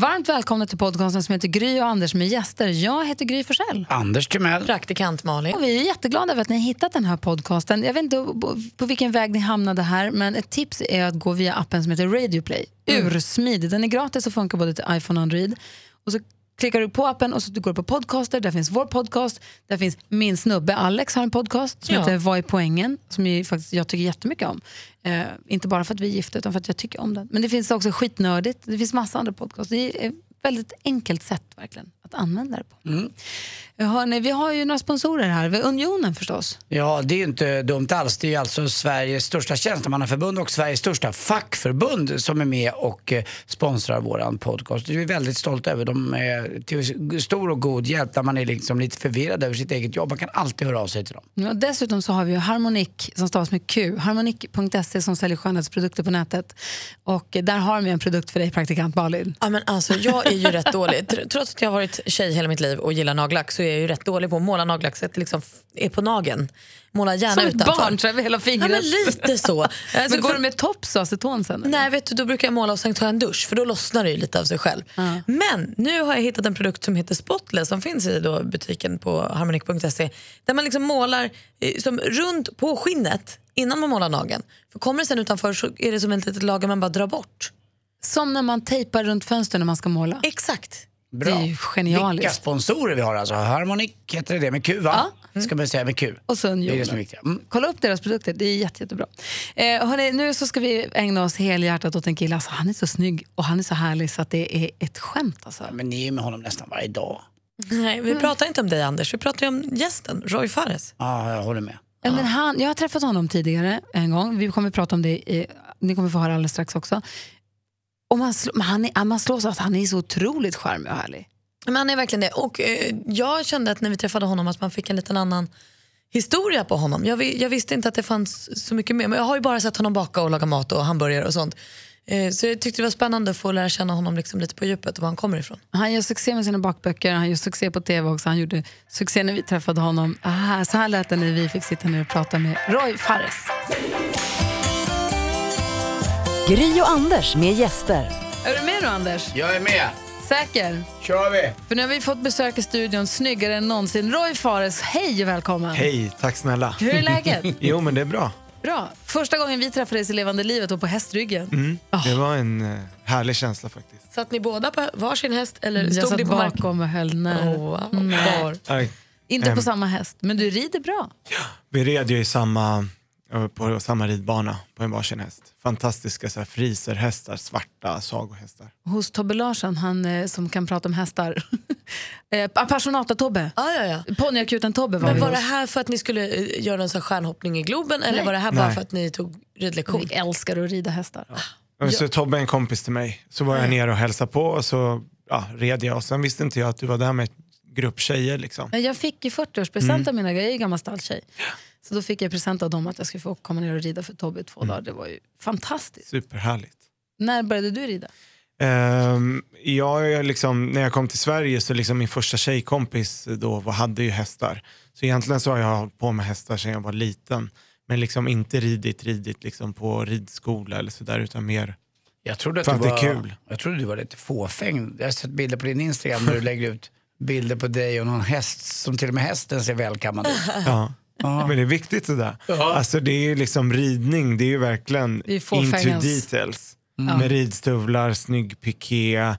Varmt välkomna till podcasten som heter Gry och Anders med gäster. Jag heter Gry Forssell. Anders Timell. Praktikant Malin. Och vi är jätteglada över att ni har hittat den här podcasten. Jag vet inte på- vilken väg ni hamnade här, men ett tips är att gå via appen som heter Radioplay. Ursmidig. Den är gratis och funkar både till iPhone och Android. Och så klickar du på appen och så går du på podcaster. Där finns vår podcast. Där finns min snubbe Alex har en podcast som Ja. heter Vad är poängen? Som ju faktiskt jag tycker jättemycket om. Eh, inte bara för att vi är gifta utan för att jag tycker om den. Men det finns också skitnördigt. Det finns massa andra podcasts. Det är ett väldigt enkelt sätt verkligen att använda det på. Mm. Hörrni, vi har ju några sponsorer här. Unionen förstås. Ja, det är ju inte dumt alls. Det är ju alltså Sveriges största tjänstemannaförbund och Sveriges största fackförbund som är med och eh, sponsrar våran podcast. Vi är väldigt stolta över dem. är till stor och god hjälp när man är liksom lite förvirrad över sitt eget jobb. Man kan alltid höra av sig till dem. Ja, dessutom så har vi ju Harmonic som stavas med Q. Harmonic.se som säljer skönhetsprodukter på nätet. Och där har vi en produkt för dig, praktikant Malin. Ja, men alltså, jag är ju rätt dålig. Tr- Trots att jag har varit tjej hela mitt liv och gillar nagellack så är jag ju rätt dålig på att måla nagellack så att det liksom är på nageln. Måla gärna Som ett utanför. barn, så över hela Ja, fingret. men lite så. Alltså, Men går för- du med tops och aceton sen? eller? Nej, vet du, då brukar jag måla och sen ta en dusch för då lossnar det ju lite av sig själv. Men nu har jag hittat en produkt som heter Spotless som finns i då butiken på harmonic.se där man liksom målar eh, som runt på skinnet innan man målar nageln. För kommer det sen utanför så är det som ett litet lager man bara drar bort. Som när man tejpar runt fönster när man ska måla. Exakt. Bra. Det är ju genialiskt. Vilka sponsorer vi har alltså. Harmonic heter det, det med Q va? Ska man säga med Q. Och så Det är det som är viktigt. Mm. Kolla upp deras produkter, det är jätte, jättebra. Eh, hörni, nu så ska vi ägna oss helhjärtat åt en kille. Alltså, han är så snygg och han är så härlig så att det är ett skämt. Alltså. Men ni är med honom nästan varje dag. Nej, vi pratar inte om dig Anders, vi pratar ju om gästen, Roy Fares. Ja, jag håller med. Ja, men han, jag har träffat honom tidigare en gång. Vi kommer prata om det, i, ni kommer få höra alldeles strax också. Och man, slå, men han är, man slås av att han är så otroligt charmig och härlig. Men han är verkligen det. Och eh, jag kände att när vi träffade honom att man fick en liten annan historia på honom. Jag, jag visste inte att det fanns så mycket mer. Men jag har ju bara sett honom baka och laga mat och hamburgare och sånt. Eh, så jag tyckte det var spännande att få lära känna honom liksom lite på djupet och var han kommer ifrån. Han gör succé med sina bakböcker, han gör succé på tv också. Han gjorde succé när vi träffade honom. Ah, så här lät det när vi fick sitta ner och prata med Roy Fares. Gry och Anders med gäster. Är du med nu Anders? Jag är med. Säker? Kör vi. För nu har vi fått besök i studion, snyggare än någonsin. Roy Fares, hej och välkommen. Hej, tack snälla. Hur är läget? Jo, men det är bra. Bra. Första gången vi träffades i levande livet och på hästryggen. Mm. Det var en eh, härlig känsla faktiskt. Satt ni båda på varsin häst eller Jag stod satt ni på marken? bakom och höll nära. Oh, wow. Var? Aj, Inte på Ehm. samma häst, men du rider bra. Vi red ju i samma, på samma ridbana på en varsin häst. Fantastiska så här, friserhästar, svarta sagohästar. Hos Tobbe Larsson, han eh, som kan prata om hästar. eh, Passionata-Tobbe. Ah, ja, ja. Ponnyakuten-Tobbe var Men var det här för att ni skulle eh, göra en sån här stjärnhoppning i Globen eller Nej. var det här bara Nej. för att ni tog ridlektion? Vi älskar att rida hästar. Och Så Tobbe är en kompis till mig. Så var jag nere och hälsade på och så ja, red jag. Och sen visste inte jag att du var där med grupp tjejer. Liksom. Men Jag fick i 40-årspresent Mm. av mina grejer, jag är ju gammal stalltjej. Så då fick jag present av dem att jag skulle få komma ner och rida för Tobbe i två Mm. dagar. Det var ju fantastiskt. Superhärligt. När började du rida? Um, jag, är liksom, när jag kom till Sverige så liksom min första tjejkompis då var, hade ju hästar. Så egentligen så har jag hållit på med hästar sedan jag var liten. Men liksom inte ridit, ridit liksom på ridskola eller sådär utan mer Jag trodde att För du att det var, är kul. Jag trodde du var lite fåfäng. Jag har sett bilder på din Instagram där du lägger ut bilder på dig och någon häst som till och med hästen ser välkammad ut. Ja. Men det är viktigt det där. Ja. Alltså det är ju liksom ridning, det är ju verkligen into details. Med ridstövlar, snygg piké,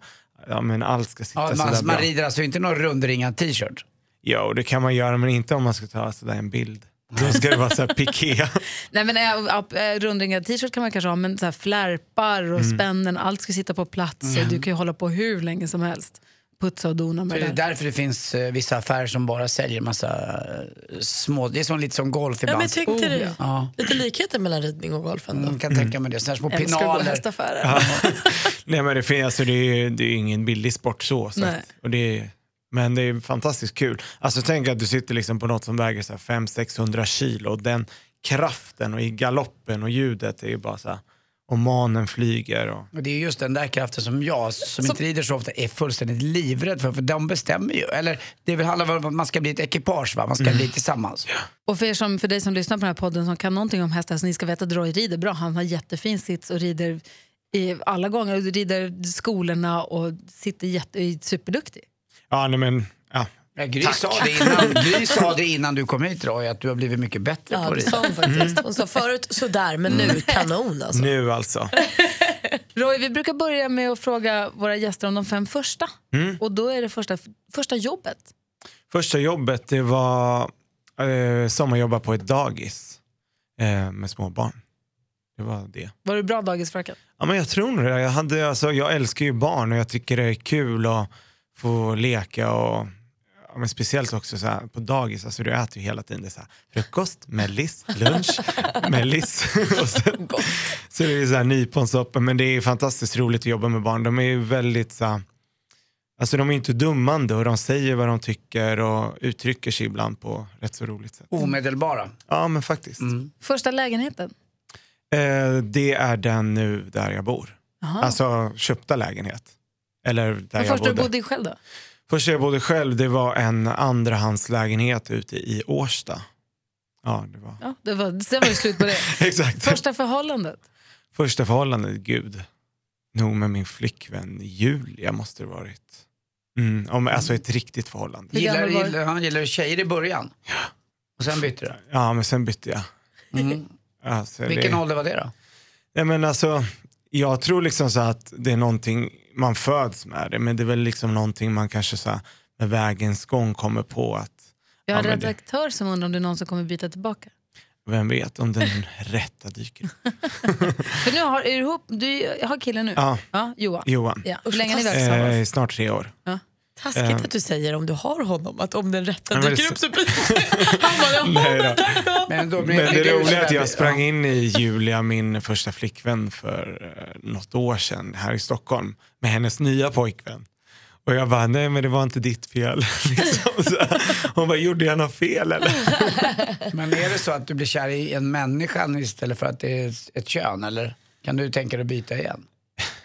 ja men allt ska sitta Ja, sådär man, bra. man rider alltså inte någon rundringad t-shirt. Jo, det kan man göra men inte om man ska ta sådär en bild. Då ska det vara såhär piké. Nej, men, äh, äh, rundringad t-shirt kan man kanske ha, men så här, flärpar och Mm. spännen, allt ska sitta på plats. Du kan ju hålla på hur länge som helst. Putsa och dona med För det det är där. därför det finns eh, vissa affärer som bara säljer massa eh, små, det är som lite som golf Ja, ibland. men jag tänkte det. Ja. Lite likheter mellan ridning och golf ändå. Mm, kan tänka mig det. Sådana små Älskar att gå pinaler. hästaffärer. Nej men det, finns, alltså, det, är, ju- det är ingen billig sport så. så Nej. att, och det är, men det är fantastiskt kul. Alltså tänk att du sitter liksom på något som väger så här 500-600 kilo och den kraften och i galoppen och ljudet är ju bara så här, och manen flyger. Och, Och det är just den där kraften som jag, som inte rider så ofta, är fullständigt livrädd för. För de bestämmer ju. Eller det väl handlar om att man ska bli ett ekipage va? Man ska bli tillsammans. Och för, er som, för dig som lyssnar på den här podden som kan någonting om hästar, så ni ska veta att Roy rider bra. Han har jättefin sits och rider i alla gånger. Du rider skolorna och sitter jätte, är superduktig. Ja, nej, men, ja. Ja, Gry, sa det innan, Gry sa det innan du kom hit Roy, att du har blivit mycket bättre Ja, på det hon faktiskt. Hon sa förut sådär, men nu kanon alltså. Nu alltså. Roy, vi brukar börja med att fråga våra gäster om de fem första. Och då är det första, första jobbet. Första jobbet det var eh, sommarjobba på ett dagis eh, med små barn. Det var det. Var du bra dagisfröken? Ja, men jag tror nog det. Jag, hade, alltså, jag älskar ju barn och jag tycker det är kul att få leka och ja, men speciellt också så här, på dagis, alltså, du äter ju hela tiden det så här, frukost, mellis, lunch, mellis. och sen, så det är så här nyponsoppa, men det är fantastiskt roligt att jobba med barn. De är ju väldigt så här, Alltså de är inte dummande och de säger vad de tycker och uttrycker sig ibland på rätt så roligt sätt. Omedelbara. Ja men faktiskt. Första lägenheten? Eh, det är den nu där jag bor. Aha. Alltså köpta lägenhet. Eller där Men jag första du bodde. bodde i själv då? Första jag bodde själv det var en andrahandslägenhet ute i Årsta. Ja, det var Ja, det var, sen var det slut på det. exakt. Första förhållandet? Första förhållandet, gud. Nog med min flickvän Julia måste det varit. Mm, om, alltså ett riktigt förhållande. Gillar, gillar, han gillar tjejer i början? Och sen bytte du? Ja, men sen bytte jag. Mm. Alltså, Vilken det, ålder var det då? Nej, men alltså, jag tror liksom så att det är någonting, man föds med det, men det är väl liksom någonting man kanske så här, med vägens gång kommer på att, Jag har Ja, en men det- redaktör som undrar om det är någon som kommer byta tillbaka. vem vet om den rätta dyker. För nu har, är du ihop, du har killen nu? Ja, Ja, Johan. Johan. Ja. Hur länge har ni varit tillsammans? Eh, snart tre år. Taskigt Eh. att du säger om du har honom, att om den rätta dyker det- upp så Han bara, jaha. Nej då. Men, då, Men det roliga är att jag sprang in i Julia, min första flickvän för eh, något år sedan här i Stockholm med hennes nya pojkvän. Och jag bara, nej men det var inte ditt fel. liksom, så. Hon bara, gjorde jag något fel eller? Men är det så att du blir kär i en människa istället för att det är ett kön? Eller kan du tänka dig att byta igen?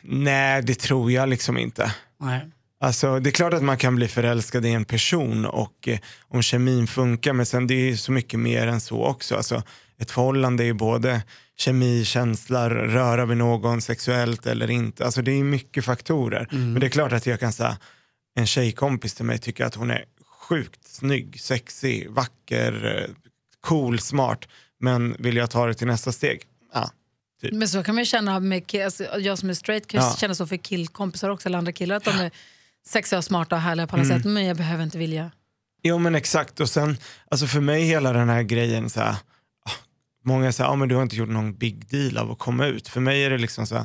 nej, det tror jag liksom inte. Nej. Alltså, det är klart att man kan bli förälskad i en person och eh, om kemin funkar, men sen det är ju så mycket mer än så också. Alltså, ett förhållande är ju både kemi, känsla, röra vid någon sexuellt eller inte. Alltså, det är mycket faktorer. Men det är klart att jag kan säga, en tjejkompis till mig tycker att hon är sjukt snygg, sexig, vacker, eh, cool, smart. Men vill jag ta det till nästa steg? Ja, Men så kan man ju känna med alltså, jag som är straight kan Ja. känna så för killkompisar också, eller andra killar, att de är sexiga och smarta och härliga på alla sätt, men jag behöver inte vilja. Jo men exakt och sen, alltså för mig hela den här grejen så här, ah, många säger, ah, men du har inte gjort någon big deal av att komma ut. För mig är det liksom så här,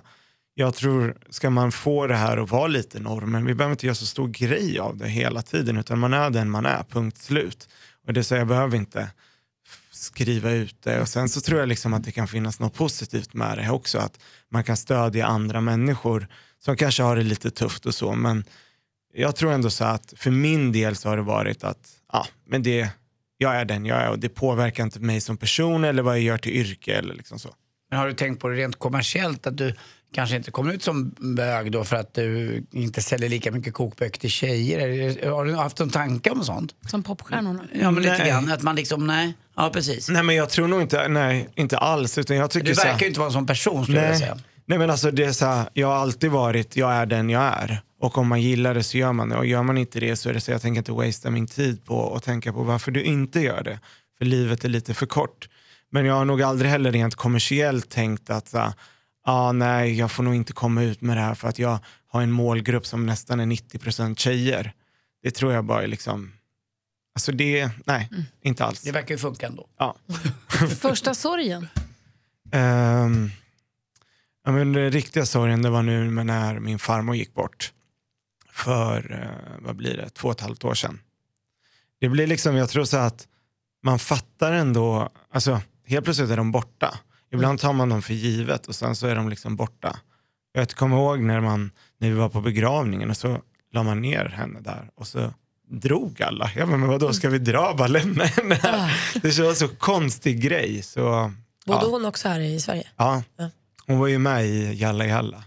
jag tror, ska man få det här att vara lite normen, vi behöver inte göra så stor grej av det hela tiden, utan man är den man är, punkt slut. Och det är så jag behöver inte skriva ut det. Och sen så tror jag liksom att det kan finnas något positivt med det också, att man kan stödja andra människor som kanske har det lite tufft och så, men jag tror ändå så att för min del så har det varit att ja, men det, jag är den jag är och det påverkar inte mig som person eller vad jag gör till yrke eller liksom så. Men har du tänkt på det rent kommersiellt att du kanske inte kommer ut som bög då för att du inte säljer lika mycket kokböcker till tjejer? Har du haft en tanke om sånt? Som popstjärnorna. Ja men lite Nej. grann, att man liksom, nej, ja precis. Nej men jag tror nog inte, nej inte alls utan jag tycker Du verkar ju inte vara en sån person skulle jag nej, säga. Nej men alltså det är så här, jag har alltid varit, jag är den jag är. Och om man gillar det så gör man det och gör man inte det så är det så jag tänker inte wastea min tid på att tänka på varför du inte gör det. För livet är lite för kort. Men jag har nog aldrig heller rent kommersiellt tänkt att så ah, nej, jag får nog inte komma ut med det här för att jag har en målgrupp som nästan är 90% tjejer. Det tror jag bara är liksom, alltså det, nej, inte alls. Det verkar ju funka ändå. Ja. Första sorgen? Ehm, ja, men den riktiga sorgen det var nu när min farmor gick bort. För, eh, vad blir det, två och ett halvt år sedan. Det blir liksom, jag tror så att man fattar ändå, alltså helt plötsligt är de borta. Ibland tar man dem för givet och sen så är de liksom borta. Jag kommer ihåg när, man, när vi var på begravningen och så la man ner henne där och så drog alla. Jag bara, men vadå, ska vi dra? Bara lämna henne här. Det var så konstig grej. Så, Bodde ja. hon också här i Sverige? Ja, Ja. Hon var ju med i Jalla Jalla.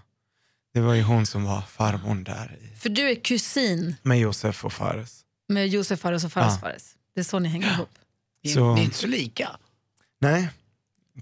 Det var ju hon som var farmor där i, För du är kusin med Josef och Fares. med Josef Fares och Fares Ja. Fares. Det är så ni hänger ihop. Det är, Så- det är inte så lika. Nej,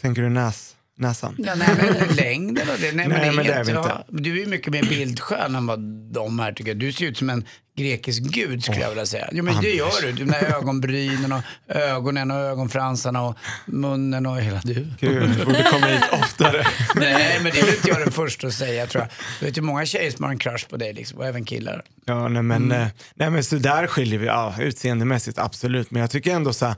tänker du näs? Näsan. Ja, nej, men längden och det. Nej, Nej, men, men det det är vi inte. du är mycket mer bildskön än vad de här tycker. Du ser ut som en grekisk gud skulle jag vilja säga. Jo men det Anders. gör du. Där ögonbrynen och ögonen och ögonfransarna och munnen och hela du. Gud, du borde komma hit oftare. Nej men det är inte jag den första att säga tror jag. Du vet ju många tjejer som har en crush på dig liksom, och även killar. Ja, nej, men, Mm. eh, nej, men så där skiljer vi, ja, utseendemässigt absolut. Men jag tycker ändå så här,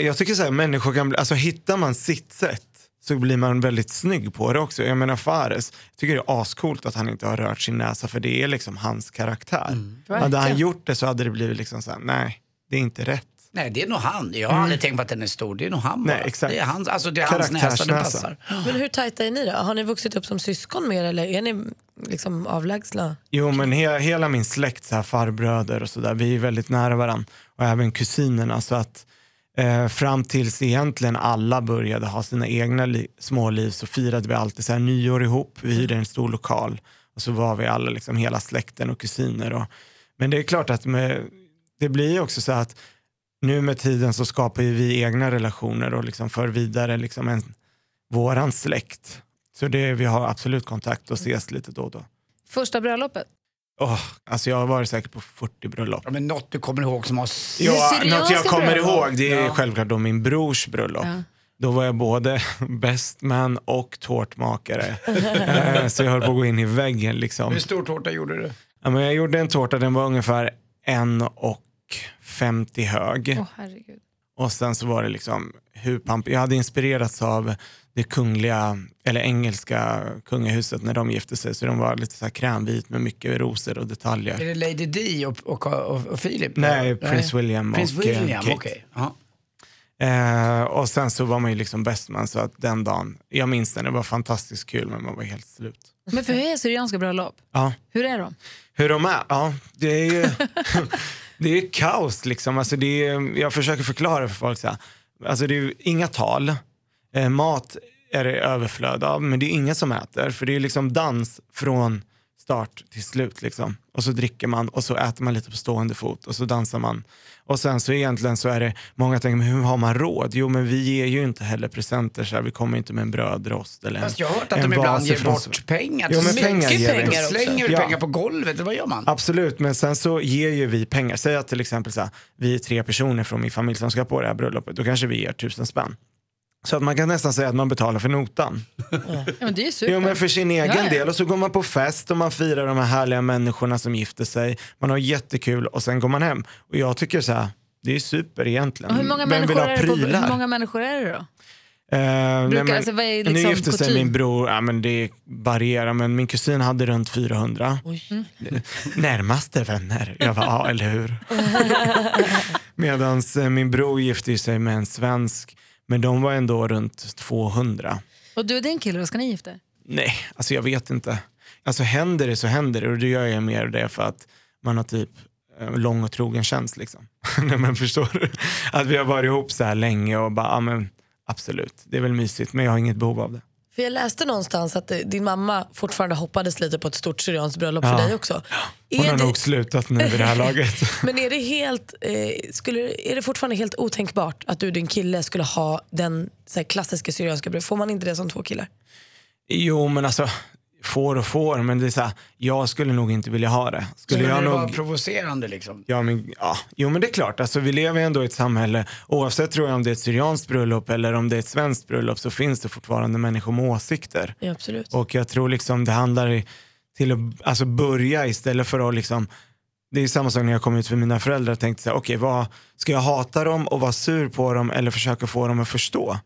jag tycker så här, människor kan bli, alltså hittar man sitt sätt så blir man väldigt snygg på det också. Jag menar Fares, jag tycker det är ascoolt att han inte har rört sin näsa för det är liksom hans karaktär. Mm. Hade han gjort det så hade det blivit liksom så här, nej, det är inte rätt. Nej det är nog han. Jag har aldrig tänkt på att den är stor. Det är nog han bara. Nej, exakt. Det är hans, alltså det är hans näsa det passar. Men hur tajta är ni då? Har ni vuxit upp som syskon mer eller är ni liksom avlägsna? Jo men he, hela min släkt, så här, farbröder och sådär, vi är väldigt nära varandra. Och även kusinerna. Så att eh, fram tills egentligen alla började ha sina egna li- småliv så firade vi alltid så här, nyår ihop. Vi hyrde en stor lokal och så var vi alla, liksom, hela släkten och kusiner. Och, men det är klart att med, det blir ju också så att nu med tiden så skapar ju vi egna relationer och liksom för vidare liksom en, våran släkt. Så det, vi har absolut kontakt och ses lite då och då. Första bröllopet? Åh, alltså jag har varit säkert på 40 bröllop. Ja, men något du kommer ihåg som har... Ja, något jag kommer bröllop? ihåg det är Ja. självklart då min brors bröllop. Ja. Då var jag både bestman och tårtmakare. Eh, så jag höll på att gå in i väggen. Liksom. Hur stor tårta gjorde du? Ja, men jag gjorde en tårta, den var ungefär en och 50 hög. Herregud. Och sen så var det liksom hur pamp- Jag hade inspirerats av det kungliga, eller engelska kungahuset när de gifte sig. Så de var lite så här krämvit med mycket rosor och Är detaljer. det Lady Di och, och, och, och Philip? Nej, Prins William Prins och William, Kate. Ja. Eh, och sen så var man ju liksom bestman så att den dagen, jag minns den, det var fantastiskt kul men man var helt slut. Men för hur är syrianska bröllop? Ja. Hur är de? Hur de är? Ja, det är ju det är kaos liksom. Alltså det är, jag försöker förklara för folk så här. Alltså det är ju inga tal, eh, mat är det överflöd av men det är ingen som äter för det är liksom dans från start till slut liksom. Och så dricker man och så äter man lite på stående fot och så dansar man. Och sen så egentligen så är det, många tänker men hur har man råd? Jo men vi ger ju inte heller presenter så här, vi kommer inte med en brödrost eller en, Fast jag har hört att de ibland ger ifrån- bort pengar. Jo, men pengar ger pengar också. Slänger du Ja. pengar på golvet eller vad gör man? Absolut, men sen så ger ju vi pengar. Säg att till exempel så här, vi är tre personer från min familj som ska på det här bröllopet. Då kanske vi ger tusen spänn. Så att man kan nästan säga att man betalar för notan. Ja, men det är super. Jo men för sin egen Ja, ja. del. Och så går man på fest och man firar de här härliga människorna som gifter sig. Man har jättekul och sen går man hem. Och jag tycker så här, det är super egentligen. Och hur, många Vem vill människor ha är det på, prylar? hur många människor är det då? Eh, nej, Brukar- men, alltså, vad är nu liksom gifte sig min bror, ja, men det varierar, men min kusin hade runt 400. Mm. Närmaste vänner. Jag var ja eller hur. Medan min bror gifte sig med en svensk, men de var ändå runt 200. Och du och din kille, ska ni gifta er? Nej, alltså jag vet inte. Alltså händer det så händer det och då gör jag mer det för att man har typ eh, lång och trogen tjänst liksom. Nej men förstår du? Att vi har varit ihop så här länge och bara, ja men absolut, det är väl mysigt men jag har inget behov av det. För jag läste någonstans att eh, din mamma fortfarande hoppades lite på ett stort syrianskt bröllop Ja. för dig också. Hon Är har det, nog slutat nu vid det här laget. men är det, helt, eh, skulle, är det fortfarande helt otänkbart att du och din kille skulle ha den så klassiska syrianska bröllopet? Får man inte det som två killar? Jo men alltså, får och får, men det är så här, jag skulle nog inte vilja ha det. Skulle Skulle jag det nog... vara provocerande liksom? Ja, men, ja. Jo men det är klart, alltså, vi lever ju ändå i ett samhälle, oavsett tror jag om det är ett syrianskt bröllop eller om det är ett svenskt bröllop så finns det fortfarande människor med åsikter. Ja, absolut. Och jag tror liksom det handlar i- till att alltså, börja istället för att liksom det är samma sak när jag kom ut för mina föräldrar och tänkte så här, okej, vad ska jag hata dem och vara sur på dem eller försöka få dem att förstå?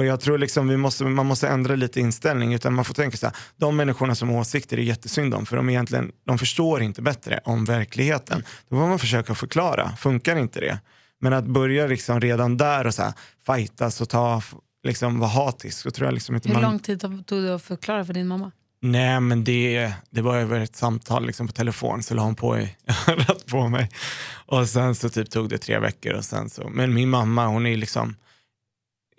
Och jag tror liksom vi måste, man måste ändra lite inställning utan man får tänka så här, de människorna som har åsikter är jättesynd om för de, egentligen, de förstår inte bättre om verkligheten. Då får man försöka förklara, funkar inte det? Men att börja liksom redan där och så här, fightas och ta, liksom, vara hatisk, så tror jag liksom inte Hur man... lång tid tog det att förklara för din mamma? Nej men det, det var över ett samtal liksom på telefon så la hon på i örat på mig. Och sen så typ tog det tre veckor och sen så, men min mamma hon är liksom,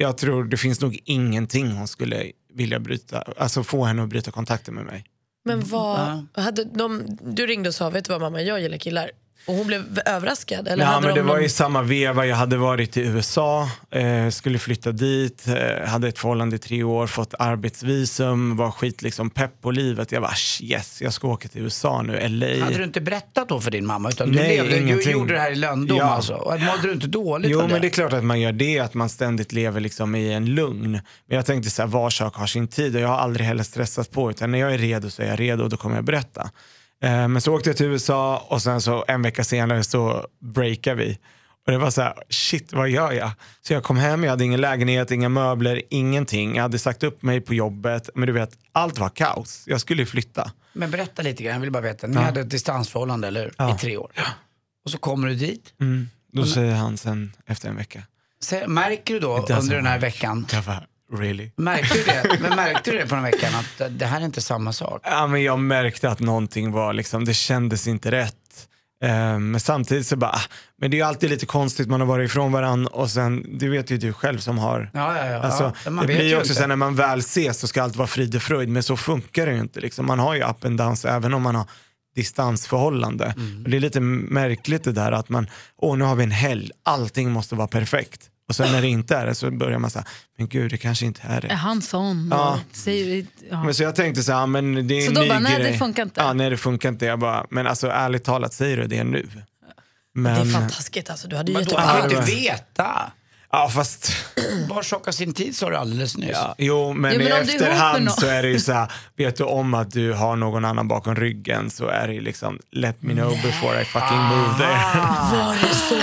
jag tror det finns nog ingenting hon skulle vilja bryta, alltså få henne att bryta kontakten med mig. Men vad, hade de, du ringde och sa, vet du vad mamma, jag gillar killar. Och hon blev överraskad? Eller Ja, men de det var någon- i samma veva. Jag hade varit i USA, eh, skulle flytta dit, eh, hade ett förhållande i tre år, fått arbetsvisum, var skit liksom pepp på livet. Jag bara yes, jag ska åka till USA nu, LA. Hade du inte berättat då för din mamma? Utan Nej, du, levde, du ingenting. gjorde det här i lönndom Ja. alltså? Och Mådde du inte dåligt Jo, men det är klart att man gör det, att man ständigt lever liksom i en lugn. Men jag tänkte så här, var sak har sin tid och jag har aldrig heller stressat på, utan när jag är redo så är jag redo och då kommer jag berätta. Eh, men så åkte jag till USA och sen så en vecka senare så breakade vi. Och det var så här, shit vad gör jag? Så jag kom hem, jag hade ingen lägenhet, inga möbler, ingenting. Jag hade sagt upp mig på jobbet, men du vet, allt var kaos. Jag skulle ju flytta. Men berätta lite grann, jag vill bara veta. Ni hade ett distansförhållande, eller hur? Ja. I tre år. Och så kommer du dit. Mm. Då säger han sen efter en vecka, Så, märker du då under den här veckan, jag bara, really? märkte du det? Men märkte du det på den veckan att det här är inte samma sak? Ja, men jag märkte att någonting var, liksom, det kändes inte rätt. Eh, Men samtidigt så bara, ah, men det är ju alltid lite konstigt, man har varit ifrån varandra och sen, det vet ju du själv som har Ja, ja, ja. Alltså, det blir ju också så när man väl ses så ska allt vara frid och fröjd, men så funkar det ju inte. Liksom. Man har ju up and downs även om man har distansförhållande. Mm. Och det är lite märkligt det där att man, åh nu har vi en helg, allting måste vara perfekt. Och sen när det inte är det så börjar man säga, men gud det kanske inte är Är det. han sån? Ja. Säger, ja. Men så jag tänkte så här, men det är Så en då ny bara, nej, det grej. funkar inte. Ja, nej det funkar inte. Jag bara, men alltså ärligt talat, säger du det nu? Men, Det är fantastiskt alltså. Du hade ju Men gett då upp kan Ja, du det inte veta. Ja, fast Var har sin tid sa du alldeles nyss. Ja, jo, men, Jo, men i om du är ihop med efterhand någon- så är det ju så här, vet du om att du har någon annan bakom ryggen så är det ju liksom, let me know before I fucking move there. Var det så?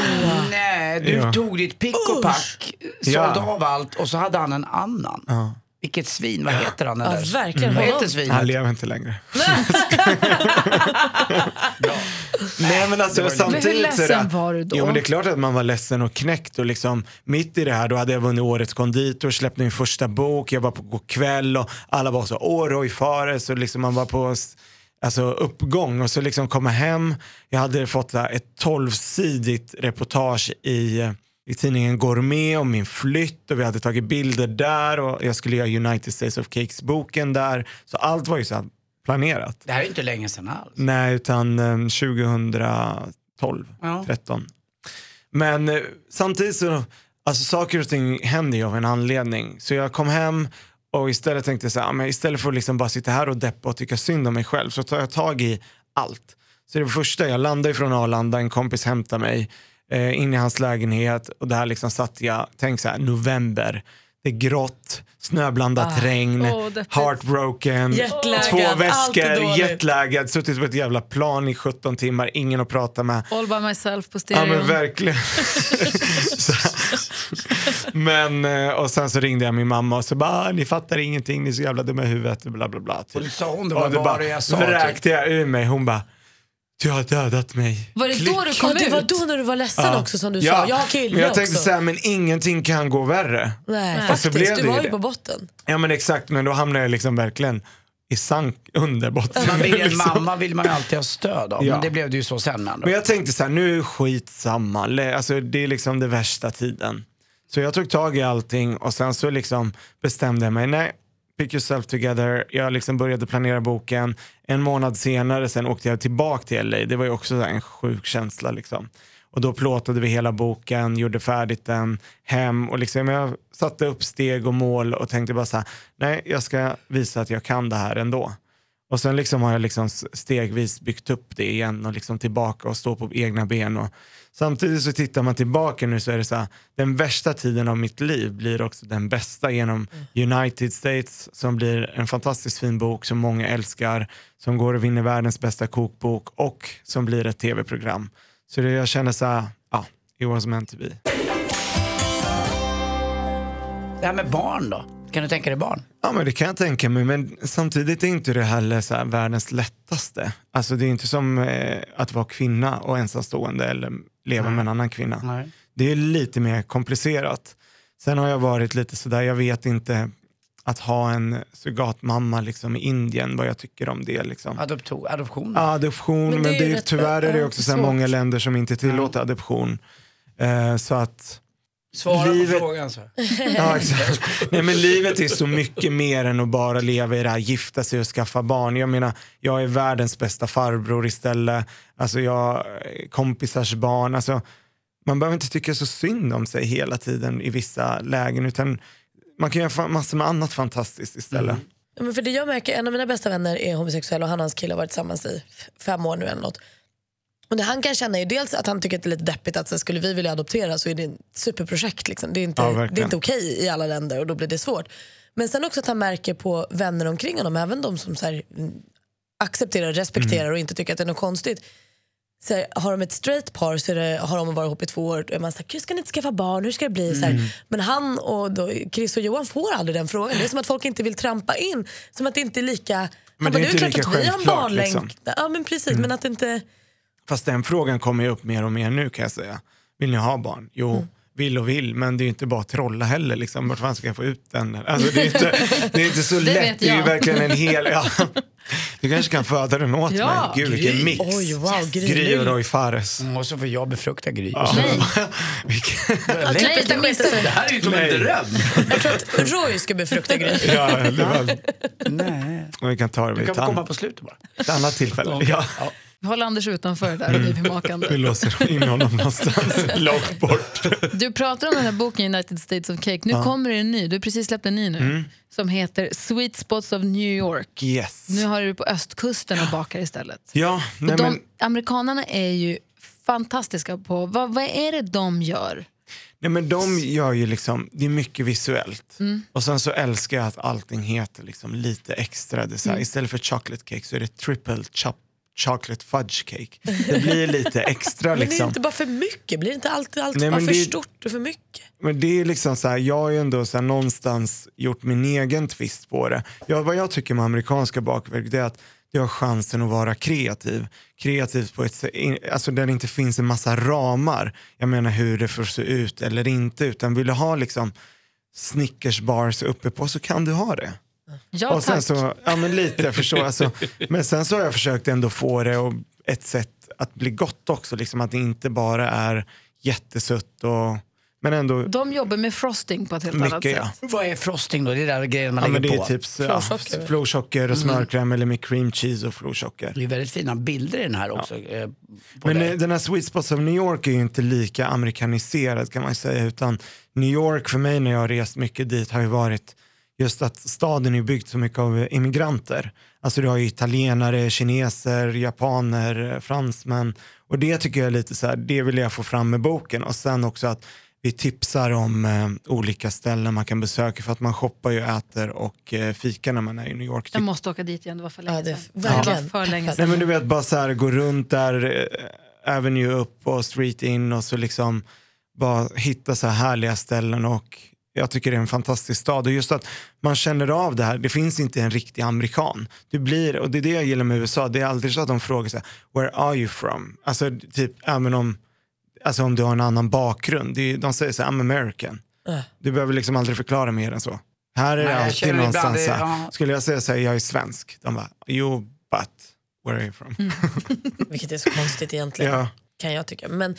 Nej, du Ja. tog ditt pick och pack, Ja. sålde av allt och så hade han en annan. Ja. Vilket svin, vad heter han den Ja, där? verkligen. Vad Honom. heter svinet? Han lever inte längre. Nej men alltså Det var det. samtidigt Men hur så är ledsen det, var du då? Jo men det är klart att man var ledsen och knäckt och liksom mitt i det här då hade jag vunnit årets konditor, släppte min första bok, jag var på kväll och alla var så åh Roy Fares och liksom man var på alltså, uppgång och så liksom komma hem, jag hade fått här, ett tolvsidigt reportage i i tidningen Gourmet om min flytt och vi hade tagit bilder där och jag skulle göra United States of Cakes-boken där. Så allt var ju så här planerat. Det här är inte länge sedan alls. Nej, utan eh, 2012, Ja. 13. Men eh, samtidigt så, alltså saker och ting händer ju av en anledning. Så jag kom hem och istället tänkte jag så här, "Ja, men istället för att liksom bara sitta här och deppa och tycka synd om mig själv så tar jag tag i allt. Så det första, jag landade från Arlanda, en kompis hämtade mig eh, in i hans lägenhet och där liksom satt jag, tänk så här, november, det är grått, snöblandat regn, åh, deppigt. heartbroken, två väskor, jetlaggad, suttit på ett jävla plan i 17 timmar, ingen att prata med. All by myself på Ja stereo. men verkligen. så, men, eh, och sen så ringde jag min mamma och så bara, "Ah, ni fattar ingenting, ni är så jävla dumma i huvudet och bla bla bla. Och du sa hon det, Och vad det var bara det jag sa? vräkte jag ur mig, hon bara, du har dödat mig. var det då du Ja, kom det var ut? då när du var ledsen Ja. också som du Ja, sa. Jag har kille men jag tänkte också. så här, men ingenting kan gå värre. Nej, Nej. faktiskt. Och blev du det var ju det. på botten. Ja men exakt, men då hamnade jag liksom verkligen i sank under botten. Man vill, liksom. mamma vill man ju alltid ha stöd av, Ja. men det blev det ju så sen. Ändå. Men jag tänkte så här, nu är skitsamma. Alltså, det är liksom den värsta tiden. Så jag tog tag i allting och sen så liksom bestämde jag mig, nej, pick yourself together. Jag liksom började planera boken. En månad senare sen åkte jag tillbaka till LA. Det var ju också en sjuk känsla liksom. Och då plåtade vi hela boken, gjorde färdigt den, hem och liksom jag satte upp steg och mål och tänkte bara så här, nej, jag ska visa att jag kan det här ändå. Och sen liksom har jag liksom stegvis byggt upp det igen och liksom tillbaka och stå på egna ben. Och samtidigt så tittar man tillbaka nu så är det så här, den värsta tiden av mitt liv blir också den bästa genom United States som blir en fantastiskt fin bok som många älskar, som går och vinner världens bästa kokbok och som blir ett tv-program. Så det, jag känner så här, ja, it was meant to be. Det här med barn då? Kan du tänka dig barn? Ja men det kan jag tänka mig, men samtidigt är inte det heller så här världens lättaste. Alltså det är inte som eh, att vara kvinna och ensamstående eller leva med en annan kvinna. Nej. Det är lite mer komplicerat. Sen har jag varit lite sådär, jag vet inte att ha en surrogatmamma liksom i Indien, vad jag tycker om det. Liksom. Adopto, adoption? Ja, adoption, Men men, det är det är, tyvärr är det också så många länder som inte tillåter adoption. Eh, så att, Svara Livet- på frågan så. Ja, exakt. Nej, men livet är så mycket mer än att bara leva i det här, gifta sig och skaffa barn. Jag menar, jag är världens bästa farbror istället. Alltså, jag är kompisars barn. Alltså, man behöver inte tycka så synd om sig hela tiden i vissa lägen, utan man kan göra massor med annat fantastiskt istället. Ja, men för det jag märker, en av mina bästa vänner är homosexuell och han och hans kille har varit tillsammans i fem år nu eller något. Och det han kan känna är dels att han tycker att det är lite deppigt att så skulle vi vilja adoptera så är det ett superprojekt. Liksom. Det är inte, Ja, det är inte okej i alla länder och då blir det svårt. Men sen också att han märker på vänner omkring honom, även de som så här, mm, accepterar, respekterar Mm. och inte tycker att det är något konstigt. Så här, har de ett straight par så är det, har de varit ihop i två år är man såhär, "Gud, ska ni inte skaffa barn? Hur ska det bli? Så Mm. här, men han och då, Chris och Johan får aldrig den frågan. Det är som att folk inte vill trampa in. Som att det inte är lika... Han det är bara, inte klart lika att vi har en barnlänk. liksom. Ja men precis, men att det inte... Fast den frågan kommer ju upp mer och mer nu kan jag säga. Vill ni ha barn? Jo, Mm. vill och vill, men det är ju inte bara att trolla heller. Liksom. Vart fan ska jag få ut den? Alltså, det, är inte, det är inte så lätt. vet Det är ju verkligen en hel... Ja. Du kanske kan föda den åt Ja. mig. Gud vilken Gry. mix. Oj, wow, Gry. Gry och Roy Fares. Mm, Och så får jag befrukta Gry. Ja. Nej. Ja, Nej, det det. Det här är ju som Nej. en dröm. Jag tror att Roy ska befrukta Gry. ja, det var, Nej. vi kan ta det Du vid kan ett få komma på slutet bara. ett annat tillfälle. Ja. Håll Anders utanför där babymakande. Vi låser in honom någonstans långt bort. Du pratar om den här boken United States of Cake. Nu kommer det en ny. Du har precis släppt en ny nu. Mm. Som heter Sweet Spots of New York. Yes. Nu har du på östkusten och bakar istället. Ja, nej, och de, men, Amerikanerna är ju fantastiska på, vad, vad är det de gör? nej men de gör ju liksom, det är mycket visuellt. Mm. Och sen så älskar jag att allting heter liksom lite extra. Det Mm. Istället för chocolate cake så är det triple chop chocolate fudge cake. Det blir lite extra Men det är liksom. inte bara för mycket? Blir det inte alltid allt Nej, bara för det- stort och för mycket? Men det är liksom så här, jag har ju ändå så här någonstans gjort min egen twist på det. Jag, vad jag tycker med amerikanska bakverk det är att du har chansen att vara kreativ. Kreativ på ett alltså där det inte finns en massa ramar. Jag menar hur det får se ut eller inte. Utan vill du ha liksom Snickers bars uppe på så kan du ha det. Ja, och sen tack. så, ja men lite, jag förstår. Alltså, men sen så har jag försökt ändå få det och ett sätt att bli gott också. Liksom att det inte bara är jättesött och men ändå De jobbar med frosting på ett helt annat mycket sätt. ja. Vad är frosting då? Det är där grejen man Ja, men lägger det är på. typ så, ja, Florsocker. och smörkräm eller med cream cheese och florsocker. Det är väldigt fina bilder i den här också. eh, på Men dig. eh, den här Sweet Spots of New York är ju inte lika amerikaniserad kan man säga. Utan New York för mig när jag har rest mycket dit har ju varit just att staden är byggd så mycket av immigranter. Alltså du har ju italienare, kineser, japaner, fransmän. Och det tycker jag är lite så här, det vill jag få fram med boken. Och sen också att vi tipsar om eh, olika ställen man kan besöka för att man shoppar ju, äter och eh, fikar när man är i New York. Jag måste åka dit igen, det var för länge Ja, det- sedan. verkligen. Det för länge Nej sedan. men du vet bara så här gå runt där, eh, Avenue upp och Street in och så liksom bara hitta så här härliga ställen och jag tycker det är en fantastisk stad och just att man känner av det här, det finns inte en riktig amerikan. Du blir, och det är det jag gillar med USA, det är aldrig så att de frågar här, where are you from? Alltså typ även om, alltså om du har en annan bakgrund, är, de säger så här, I'm American. Äh. Du behöver liksom aldrig förklara mer än så. Här är Nej, det alltid någonstans så här, skulle jag säga så här, jag är svensk, de bara, jo but, where are you from? Vilket är så konstigt egentligen. Ja. Kan jag tycka. Men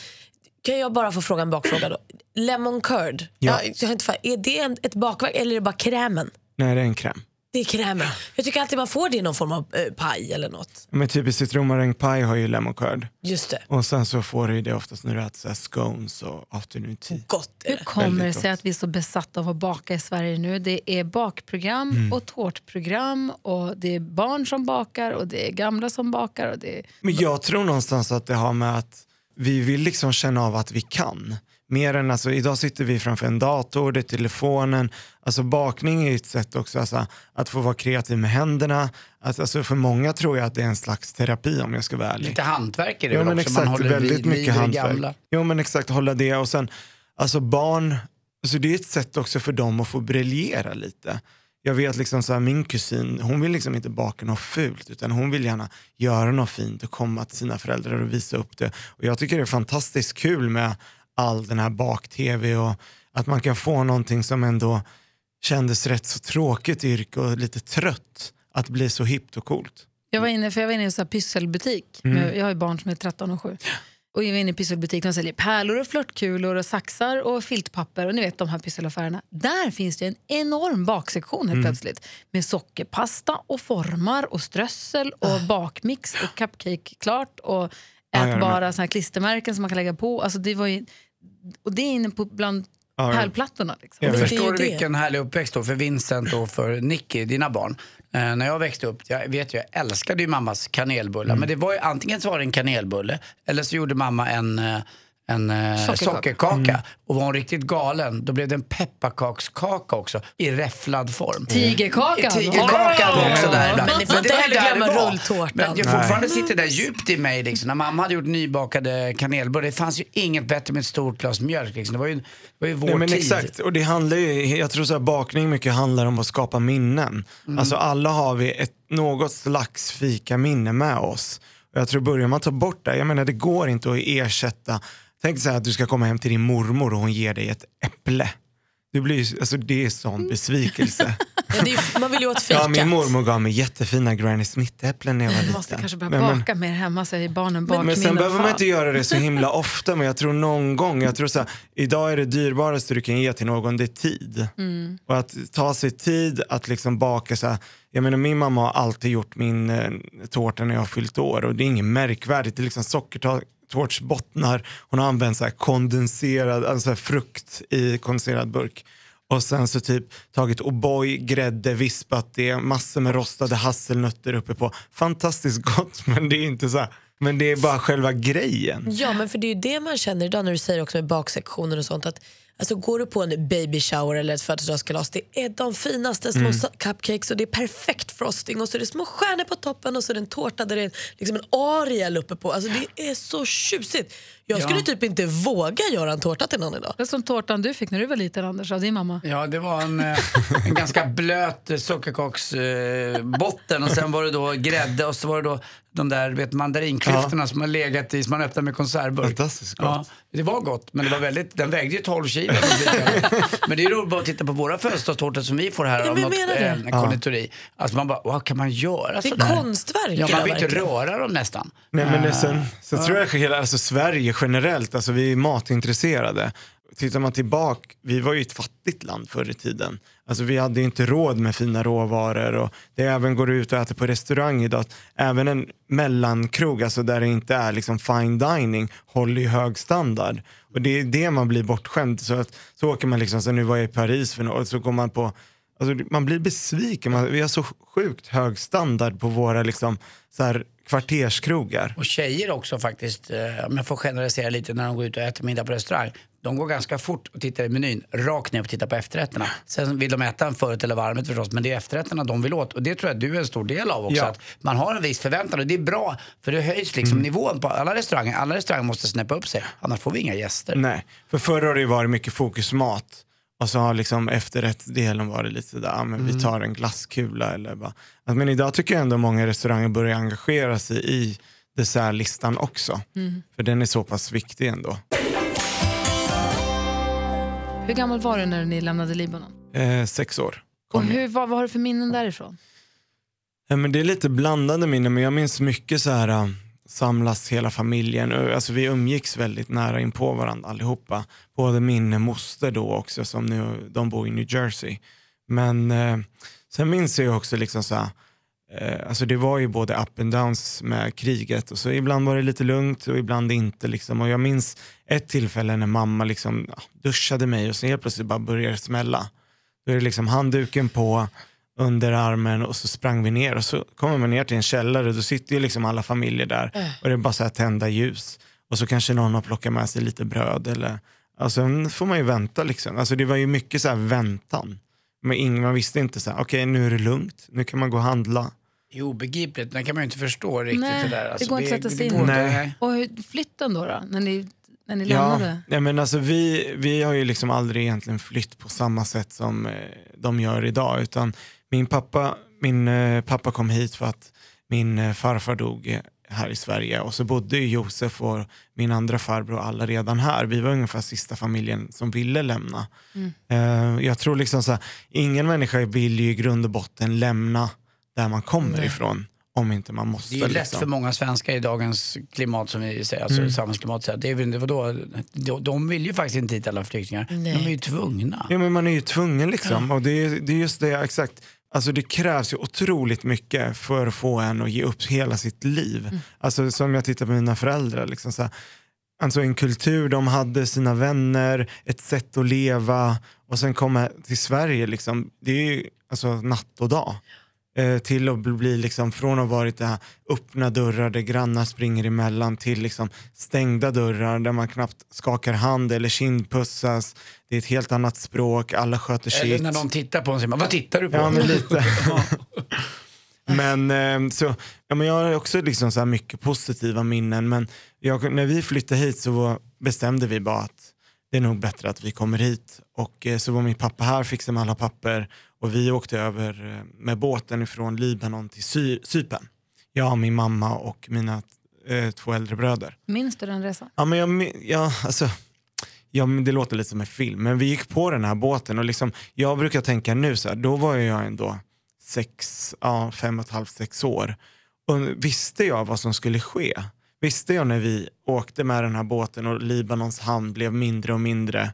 kan jag bara få fråga en bakfråga då? Lemon curd, Ja. jag, jag har inte, fa- är det en, ett bakverk eller är det bara krämen? Nej, det är en kräm. Det är krämen. Jag tycker alltid man får det i någon form av eh, paj eller något. Men typ citronmarängpaj har ju lemon curd. Just det, Och sen så får du ju det oftast när du äter så här scones och afternoon tea. gott är Hur det. kommer det Väldigt sig gott. att vi är så besatta av att baka i Sverige nu? Det är bakprogram Mm. och tårtprogram och det är barn som bakar och det är gamla som bakar. Och det är... Men jag tror någonstans att det har med att vi vill liksom känna av att vi kan. Mer än alltså, idag sitter vi framför en dator, det är telefonen. Alltså bakning är ett sätt också alltså, att få vara kreativ med händerna. Att, alltså, för många tror jag att det är en slags terapi om jag ska vara ärlig. Lite hantverk är det väl men också? Man exakt, håller väldigt vid- mycket hantverk. gamla. Jo men exakt, hålla det och sen, alltså barn, alltså det är ett sätt också för dem att få briljera lite. Jag vet liksom så här, min kusin, hon vill liksom inte baka något fult utan hon vill gärna göra något fint och komma till sina föräldrar och visa upp det. Och jag tycker det är fantastiskt kul med all den här bak-tv och att man kan få någonting som ändå kändes rätt så tråkigt yrke och lite trött att bli så hippt och coolt. Jag var inne, för jag var inne i en pysselbutik. Mm. Jag har ju barn som är 13 och 7. Och är inne i pysselbutiken och säljer pärlor och flörtkulor och saxar och filtpapper och ni vet de här pysselaffärerna. Där finns det en enorm baksektion helt plötsligt med sockerpasta och formar och strössel och bakmix och cupcake klart och Ja, ätbara såna här klistermärken som man kan lägga på. Alltså det var ju, och det är inne på bland Ja, ja. pärlplattorna. Liksom. Jag Förstår vilken härlig uppväxt då för Vincent och för Nicky, dina barn. Eh, när jag växte upp, jag vet ju, jag älskade ju mammas kanelbullar. Men det var ju antingen så var det en kanelbulle eller så gjorde mamma en, eh, en eh, Sockerkaka. sockerkaka. Och var hon riktigt galen, då blev det en pepparkakskaka också i räfflad form. Tigerkaka! Tigerkaka var också där ibland. Men inte det var heller där det glömma var. rulltårtan. Men jag fortfarande sitter där djupt i mig. Liksom. När mamma hade gjort nybakade kanelbullar, det fanns ju inget bättre med ett stort glas mjölk. Liksom. Det var ju, det var ju vår Nej, men tid. exakt, och det handlar ju, jag tror så här, bakning mycket handlar om att skapa minnen. Mm. Alltså alla har vi ett, något slags fika-minne med oss. Och jag tror börjar man ta bort det, jag menar det går inte att ersätta, tänk så här att du ska komma hem till din mormor och hon ger dig ett äpple. Det, blir, alltså, det är sån besvikelse. Ja, är, man vill ju åt fikat. ja, min mormor gav mig jättefina Granny Smith-äpplen när jag var liten. måste kanske börja men- baka mer hemma så är barnen men bakminnen. sen behöver man inte göra det så himla ofta. Men jag tror någon gång, jag tror så här, idag är det dyrbaraste du kan ge till någon, det är tid. Och att ta sig tid att liksom baka så här, jag menar min mamma har alltid gjort min eh, tårta när jag har fyllt år och det är inget märkvärdigt. Det är liksom sockertårtsbottnar, hon har använt så här kondenserad, alltså så här frukt i kondenserad burk. Och sen så typ tagit O'boy, grädde, vispat det, massor med rostade hasselnötter uppe på. Fantastiskt gott men det är inte så här, men det är bara själva grejen. Ja, men för det är ju det man känner idag när du säger också med baksektionen och sånt. Att, alltså, går du på en baby shower eller ett födelsedagskalas, det är de finaste små sa- cupcakes och det är perfekt frosting och så är det små stjärnor på toppen och så är det en tårta där det är liksom en Ariel uppe på. Alltså, det är så tjusigt. Jag skulle Ja. typ inte våga göra en tårta till någon idag. Det är som tårtan du fick när du var liten Anders av din mamma. Ja, det var en, eh, en ganska blöt eh, sockerkaksbotten och sen var det då grädde och så var det då de där vet, mandarinklyftorna som har legat i, som man öppnar med konservburk. Fantastiskt gott. Ja, det var gott, men det var väldigt, den vägde ju 12 kilo. men det är roligt bara att titta på våra födelsedagstårtor som vi får här Ja, av något en konditori. Alltså man bara, vad kan man göra Det är sådär? konstverk. Ja, man vill inte röra dem nästan. Nej, men det, sen, sen tror jag att hela alltså, Sverige generellt, alltså, vi är matintresserade. Tittar man tillbaka, vi var ju ett fattigt land förr i tiden. Alltså, vi hade ju inte råd med fina råvaror. Och det även går ut och äter på restaurang idag. Även en mellankrog, alltså där det inte är liksom fine dining, håller ju hög standard. Och det är det man blir bortskämd. Så, att, så åker man liksom, så nu var jag i Paris för något, så går man på Alltså, man blir besviken. Man, vi har så sjukt hög standard på våra liksom, så här, kvarterskrogar. Och tjejer också faktiskt, eh, om jag får generalisera lite när de går ut och äter middag på restaurang. De går ganska fort och tittar i menyn, rakt ner och tittar på efterrätterna. Sen vill de äta en förrätt eller varmrätt förstås, men det är efterrätterna de vill åt. Och det tror jag du är en stor del av också. Ja. Att man har en viss förväntan och det är bra, för det höjs liksom nivån på alla restauranger. Alla restauranger måste snäppa upp sig, annars får vi inga gäster. Nej, för förr har det ju varit mycket fokus mat. Och så har liksom efterrättsdelen varit lite sådär, ja, men vi tar en glasskula eller bara. Men idag tycker jag ändå många restauranger börjar engagera sig i dessertlistan också. För den är så pass viktig ändå. Hur gammal var du när ni lämnade Libanon? Eh, sex år. Och hur, vad, vad har du för minnen därifrån? Ja, men det är lite blandade minnen, men jag minns mycket så här samlas hela familjen. Alltså, vi umgicks väldigt nära in på varandra allihopa. Både min moster då också, som nu, de bor i New Jersey. Men eh, sen minns jag också liksom så här, eh, alltså det var ju både up and downs med kriget och så ibland var det lite lugnt och ibland inte. Liksom. Och jag minns ett tillfälle när mamma liksom, ja, duschade mig och så helt plötsligt bara började det smälla. Då är det liksom handduken på, under armen och så sprang vi ner och så kommer man ner till en källare och då sitter ju liksom alla familjer där och det är bara så här tända ljus. Och så kanske någon har plockat med sig lite bröd eller, och sen får man ju vänta liksom. Alltså det var ju mycket så här väntan. Men ingen, man visste inte så här, okej nu är det lugnt, nu kan man gå och handla. Det är obegripligt, det kan man ju inte förstå riktigt Nej, det där. det Alltså, går inte att sätta sig in. Nej. Och hur, flytten då, då när ni, när ni Ja, lämnade? ja, men alltså vi, vi har ju liksom aldrig egentligen flytt på samma sätt som eh, de gör idag. Utan min pappa, min eh, pappa kom hit för att min eh, farfar dog eh, här i Sverige och så bodde ju Josef och min andra farbror alla redan här. Vi var ungefär sista familjen som ville lämna. Eh, jag tror liksom så här, ingen människa vill ju i grund och botten lämna där man kommer ifrån om inte man måste. Det är ju lätt liksom. för många svenskar i dagens klimat som vi säger, alltså samhällsklimat. så här, Det är väl, vadå, de, de vill ju faktiskt inte hit alla flyktingar. Nej. De är ju tvungna. Ja, men man är ju tvungen liksom. Och det är, det är just det, exakt. Alltså det krävs ju otroligt mycket för att få en att ge upp hela sitt liv. Alltså som jag tittar på mina föräldrar. Liksom så här, alltså en kultur, de hade sina vänner, ett sätt att leva och sen komma till Sverige. Liksom, det är ju alltså natt och dag. Eh, till att bli liksom, från att ha varit det här öppna dörrar där grannar springer emellan till liksom stängda dörrar där man knappt skakar hand eller kindpussas. Det är ett helt annat språk, alla sköter Eller sitt. när någon tittar på en säger man, vad tittar du på? Ja, men lite. men, eh, så, ja, men jag har också liksom så mycket positiva minnen. Men jag, när vi flyttade hit så bestämde vi bara att det är nog bättre att vi kommer hit. Och eh, så var min pappa här, fixade med alla papper och vi åkte över eh, med båten ifrån Libanon till Sy Cypern. Jag, min mamma och mina eh, två äldre bröder. Minns du den resan? Ja, men jag, min- ja, alltså, ja, men det låter lite som en film, men vi gick på den här båten och liksom, jag brukar tänka nu så här, då var jag ändå sex, ja, fem och ett halvt, sex år. Och visste jag vad som skulle ske? Visste jag när vi åkte med den här båten och Libanons hamn blev mindre och mindre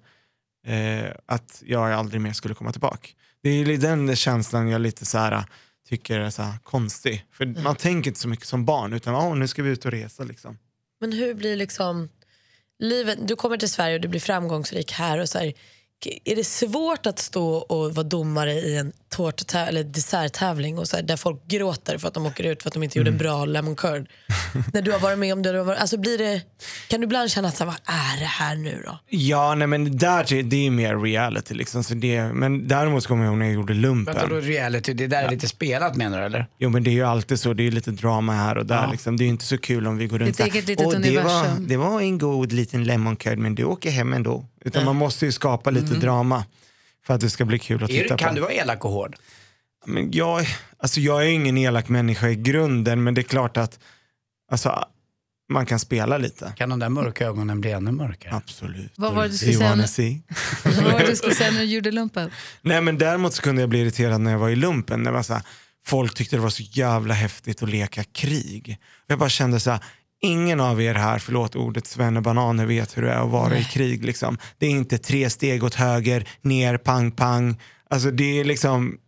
eh, att jag aldrig mer skulle komma tillbaka? Det är den känslan jag lite så här, tycker är så här konstig. För man tänker inte så mycket som barn utan oh, nu ska vi ut och resa. Liksom. Men hur blir liksom livet, du kommer till Sverige och du blir framgångsrik här och så här, är det svårt att stå och vara domare i en tårttäv- eller desserttävling och så här, där folk gråter för att de åker ut för att de inte gjorde en bra lemon curd? När du har varit med om det, du har varit, alltså blir det, kan du ibland känna att så här, vad är det här nu då? Ja, nej, men där, det är mer reality. Liksom, så det, men däremot kommer jag ihåg när jag gjorde lumpen. Vänta då, reality, det där är lite spelat menar du eller? Jo men det är ju alltid så, det är lite drama här och där. Ja. Liksom. Det är ju inte så kul om vi går runt Ett så här, eget litet "Åh, det, var, universum." det var en god liten lemon curd men du åker hem ändå. Utan man måste ju skapa lite drama för att det ska bli kul att Är, titta du- kan på. du vara elak och hård? Men jag, alltså jag är ingen elak människa i grunden men det är klart att alltså, man kan spela lite. Kan de där mörka ögonen bli ännu mörkare? Absolut. Vad var det du skulle you säga see? Vad var det du skulle säga när du gjorde lumpen? Nej men däremot så kunde jag bli irriterad när jag var i lumpen. När var så här, folk tyckte det var så jävla häftigt att leka krig. Jag bara kände så här, ingen av er här, förlåt ordet svennebananer, vet hur det är att vara i krig. Liksom. Det är inte tre steg åt höger, ner, pang, pang. Alltså det är liksom,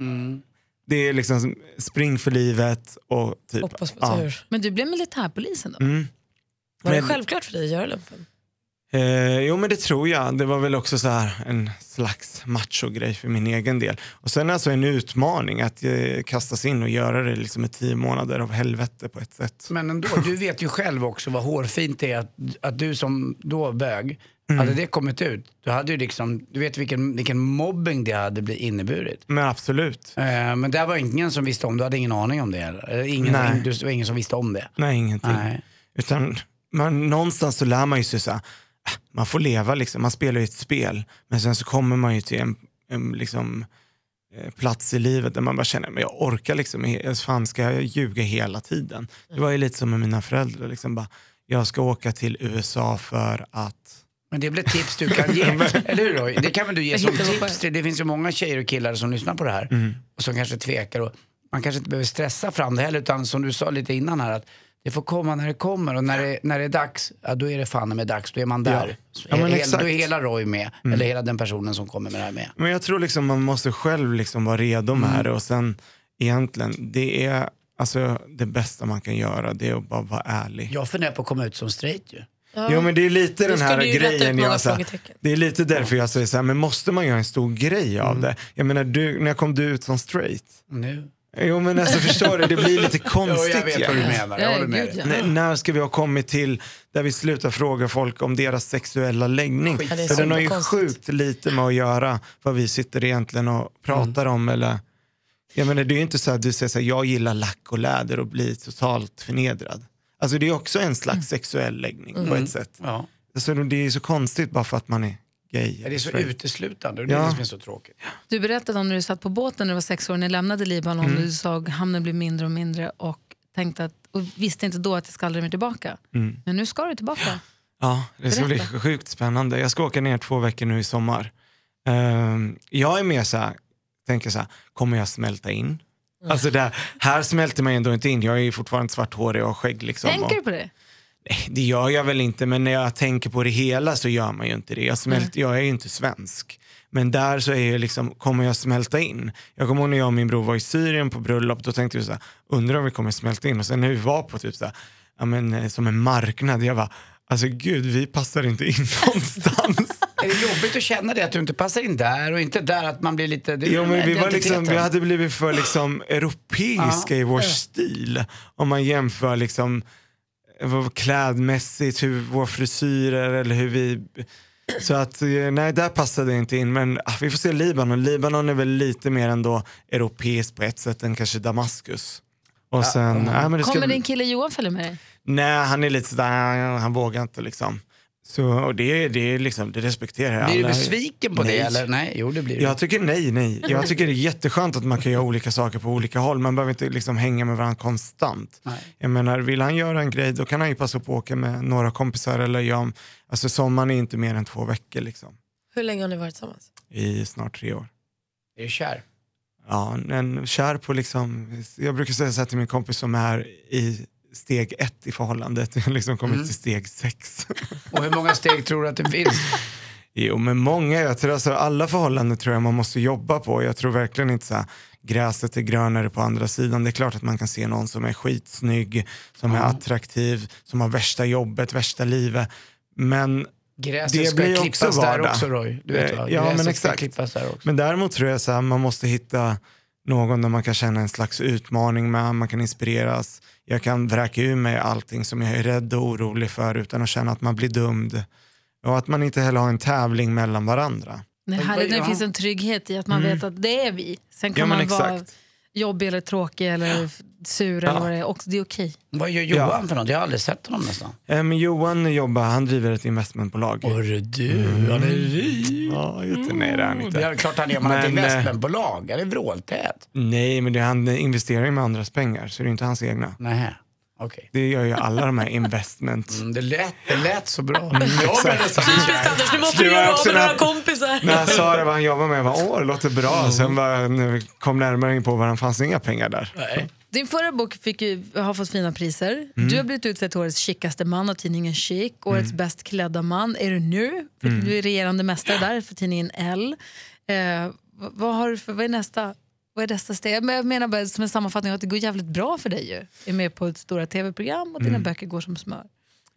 Mm. det är liksom spring för livet och typ. Hoppas på ja. tur. Men du blev militärpolisen då? Mm. Var det Men- självklart för dig att göra lumpen? Eh, jo men det tror jag. Det var väl också så här en slags macho-grej för min egen del. Och sen alltså en utmaning att eh, kastas in och göra det liksom i tio månader av helvete på ett sätt. Men ändå, du vet ju själv också vad hårfint det är att, att du som då bög, Mm. hade det kommit ut, du hade ju liksom, du vet vilken, vilken mobbing det hade blivit inneburit. Men absolut. Eh, men där var ingen som visste om, du hade ingen aning om det eller? Eller Ingen, Nej. du, det var ingen som visste om det? Nej ingenting. Nej. Utan man, någonstans så lär man ju sig så här, man får leva liksom, man spelar ju ett spel. Men sen så kommer man ju till en, en liksom, eh, plats i livet där man bara känner, men jag orkar liksom, fan ska jag ljuga hela tiden? Det var ju lite som med mina föräldrar, liksom bara, jag ska åka till USA för att Men det väl ett tips du kan ge, eller hur Roy? Det kan väl du ge som tips? till- Det finns ju många tjejer och killar som lyssnar på det här Mm. och som kanske tvekar. Och man kanske inte behöver stressa fram det heller utan som du sa lite innan här att det får komma när det kommer och när det, när det är dags, ja, då är det fan med dags, då är man där. Ja, men Hel-. Mm. då är hela Roy med, eller hela den personen som kommer med det här med. Men jag tror liksom man måste själv liksom vara redo med Mm. det och sen egentligen, det är alltså det bästa man kan göra, det är att bara vara ärlig. Jag funderar på att komma ut som straight ju. Jo men det är lite Då den här grejen jag så. Det är lite därför jag säger så här, men måste man göra en stor grej av det? Jag menar, du, när kom du ut som straight? Nu. Jo men alltså förstår du, det blir lite Jo, konstigt. jag vet ju. vad du menar, jag Ja, håller med dig. N- när ska vi ha kommit till där vi slutar fråga folk om deras sexuella läggning? Ja, För den har ju konstigt. sjukt lite med att göra vad vi sitter egentligen och pratar om. Eller, jag menar, det är ju inte så att du säger så här, jag gillar lack och läder och blir totalt förnedrad. Alltså det är också en slags sexuell läggning på ett sätt. Ja. Alltså, det är så konstigt bara för att man är gay. Ja, Det är så straight. uteslutande och det är det som är så tråkigt. Du berättade om när du satt på båten när du var sex år, när du lämnade Libanon Mm. och du såg hamnen bli mindre och mindre och tänkte att, och visste inte då att jag ska aldrig mer tillbaka. Mm. Men nu ska du tillbaka. Ja, det ska bli sjukt spännande. Jag ska åka ner två veckor nu i sommar. Ehm, jag är mer så här, tänker så här, kommer jag smälta in? Alltså det här, smälter man ändå inte in. Jag är ju fortfarande svarthårig och skägg. Liksom, Tänker du och, på det? Det gör jag väl inte, men när jag tänker på det hela så gör man ju inte det. Jag, smält, jag är ju inte svensk. Men där så är jag liksom, kommer jag smälta in? Jag kommer ihåg när jag och min bror var i Syrien på bröllop, då tänkte vi så här, undrar om vi kommer smälta in? Och sen när vi var på typ så här, ja, men, eh, som en marknad, jag bara, alltså gud, vi passar inte in någonstans. Är det jobbigt att känna det, att du inte passar in där och inte där, att man blir lite... Det, Jo, men vi, var liksom, vi hade blivit för liksom, europeiska i vår stil. Om man jämför liksom, klädmässigt, hur vår frisyr är eller hur vi... Så att eh, nej, där passade det inte in. Men ah, vi får se Libanon. Libanon är väl lite mer ändå europeiskt på ett sätt än kanske Damaskus. Och sen, nej, men det ska, Kommer din kille Johan följa med dig? Nej, han är lite sådär, han vågar inte liksom. Så, och det, det, är liksom, det respekterar jag. Blir du besviken på Nej. det eller? Nej, jo det blir du. Jag tycker nej, nej. Jag tycker det är jätteskönt att man kan göra olika saker på olika håll. Man behöver inte liksom hänga med varandra konstant. Nej. Jag menar, vill han göra en grej då kan han ju passa på att åka med några kompisar eller jag. Alltså sommaren är inte mer än två veckor liksom. Hur länge har ni varit tillsammans? I snart tre år. Är du kär? Ja, en kär på liksom, jag brukar säga så här till min kompis som är i steg ett i förhållandet, jag har liksom kommit till steg sex. Och hur många steg tror du att det finns? Jo, men många. Jag tror alltså, alla förhållanden tror jag man måste jobba på. Jag tror verkligen inte så här, gräset är grönare på andra sidan. Det är klart att man kan se någon som är skitsnygg, som är attraktiv, som har värsta jobbet, värsta livet. Men, Gräset Det ska blir klippas också där också Roy. Du vet, Eh, va? ja, men exakt. klippas där också. men däremot tror jag att man måste hitta någon där man kan känna en slags utmaning med, man kan inspireras. Jag kan vräka ur mig allting som jag är rädd och orolig för utan att känna att man blir dömd. Och att man inte heller har en tävling mellan varandra. Härligt vad- det finns en trygghet i att man vet att det är vi. Sen kan Ja, man vara. Jobbig eller tråkig eller sur eller Ja. vad det är. Och det är okej. Vad gör Johan för något? Jag har aldrig sett honom nästan. Eh, Men Johan jobbar, han driver ett investmentbolag. Hörru du, han är rik. Ja, just det. Nej, det är han Det inte. är klart han är om han har ett Men, eh, investmentbolag. Han är vråltät. Nej, men det, han investerar ju med andras pengar, så det är inte hans egna. Nej, okej. Det gör ju alla de här investments. Mm, det, lät, det lät så bra. Mm, exakt. Anders, nu måste Det du göra av med några kompisar. När jag sa det vad han jobbar med, jag bara, åh det låter bra. Sen bara, när vi kom närmare in på vad han fanns inga pengar där. Nej. Din förra bok fick ju, har fått fina priser. Du har blivit utsedd till årets chicaste man av tidningen Chic. Årets bäst klädda man är du nu. För Du är regerande mästare där för tidningen L. Eh, vad, vad, har, du för, vad är nästa? Vad är nästa steg? Men jag menar bara som en sammanfattning att det går jävligt bra för dig ju. Du är med på ett stora tv-program och dina böcker går som smör.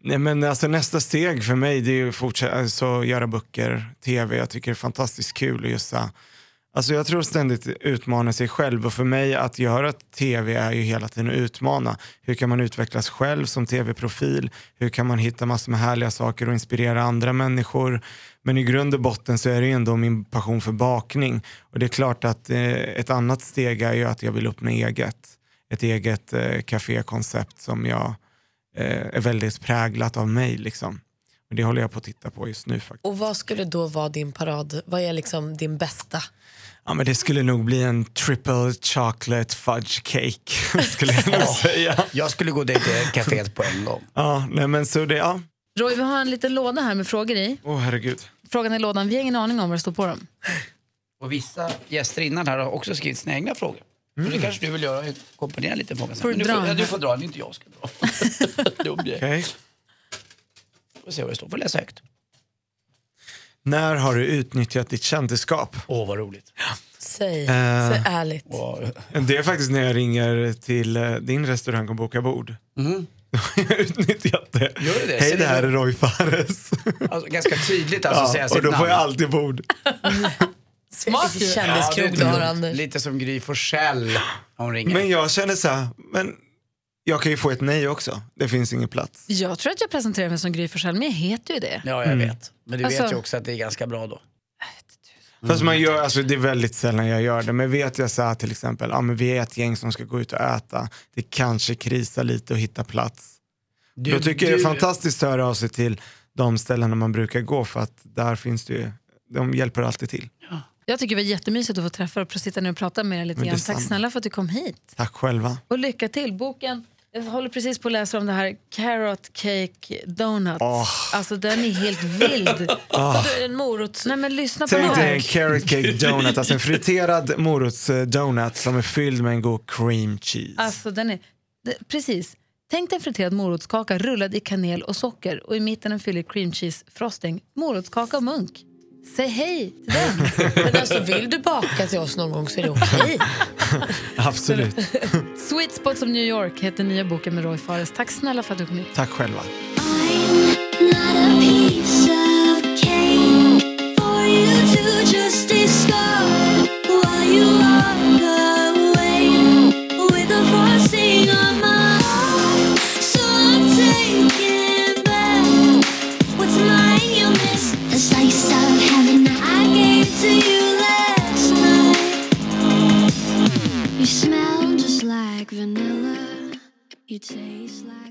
Nej, men alltså, nästa steg för mig det är att fortsätta alltså, göra böcker, tv. Jag tycker det är fantastiskt kul. Och just, alltså, jag tror ständigt utmana sig själv och för mig att göra tv är ju hela tiden att utmana. Hur kan man utvecklas själv som tv-profil? Hur kan man hitta massor med härliga saker och inspirera andra människor? Men i grund och botten så är det ju ändå min passion för bakning. Och det är klart att eh, ett annat steg är ju att jag vill upp med eget. Ett eget eh, kafékoncept som jag eh, är väldigt präglat av mig. Liksom. Och det håller jag på att titta på just nu faktiskt. Och vad skulle då vara din parad? Vad är liksom din bästa? Ja, men det skulle nog bli en triple chocolate fudge cake. skulle jag nog säga. Jag skulle gå dit till kaféet på en gång. Ja, nej, men så det, ja. Roy, vi har en liten låda här med frågor i. Åh herregud. Frågan i lådan, vi har ingen aning om vad det står på dem. Och vissa gäster innan här har också skrivit sina egna frågor. Så det kanske du vill göra, komponera lite fråga sen. Får du du, får, ja, du får dra, det är inte jag som ska dra. Okej. Får se vad det står, får läsa högt. När har du utnyttjat ditt kändisskap? Åh vad roligt. Säg, Eh. säg ärligt. Det är faktiskt när jag ringer till eh, din restaurang och bokar bord. Har jag utnyttjat det. Gör det? Hej, det här är Roy Fares. alltså, ganska tydligt alltså säga ja, sitt och då namn. får jag alltid bord. Smart ju. kändiskrog Anders. lite som Gry Forssell. Men jag känner så här, men jag kan ju få ett nej också. Det finns ingen plats. Jag tror att jag presenterar mig som Gry Forssell, men jag heter ju det. Ja, jag vet. Men du vet Alltså- ju också att det är ganska bra då. Fast man gör, alltså, det är väldigt sällan jag gör det. Men vet jag så här till exempel, ja, men vi är ett gäng som ska gå ut och äta. Det kanske krisar lite och hitta plats. Du, Då tycker jag det är fantastiskt att höra av sig till de ställena man brukar gå för att där finns det ju, de hjälper alltid till. Jag tycker det var jättemysigt att få träffa er och sitta ner och prata med er lite Men grann. detsamma. Tack snälla för att du kom hit. Tack själva. Och lycka till. Boken Jag håller precis på att läsa om det här Carrot Cake Donuts. Åh. Alltså den är helt vild. Vadå, är det en morots... Nej men lyssna på Tänk det dig här. en carrot cake donut, alltså en friterad morotsdonut som är fylld med en god cream cheese. Alltså den är, det, precis. Tänk dig en friterad morotskaka rullad i kanel och socker och i mitten en fyllig cream cheese frosting. Morotskaka och munk. Säg hej till den. Men alltså, vill du baka till oss någon gång så är det okej. Absolut. Sweet Spots of New York heter nya boken med Roy Fares. Tack snälla för att du kom hit. Tack själva. Not a like vanilla. You taste like.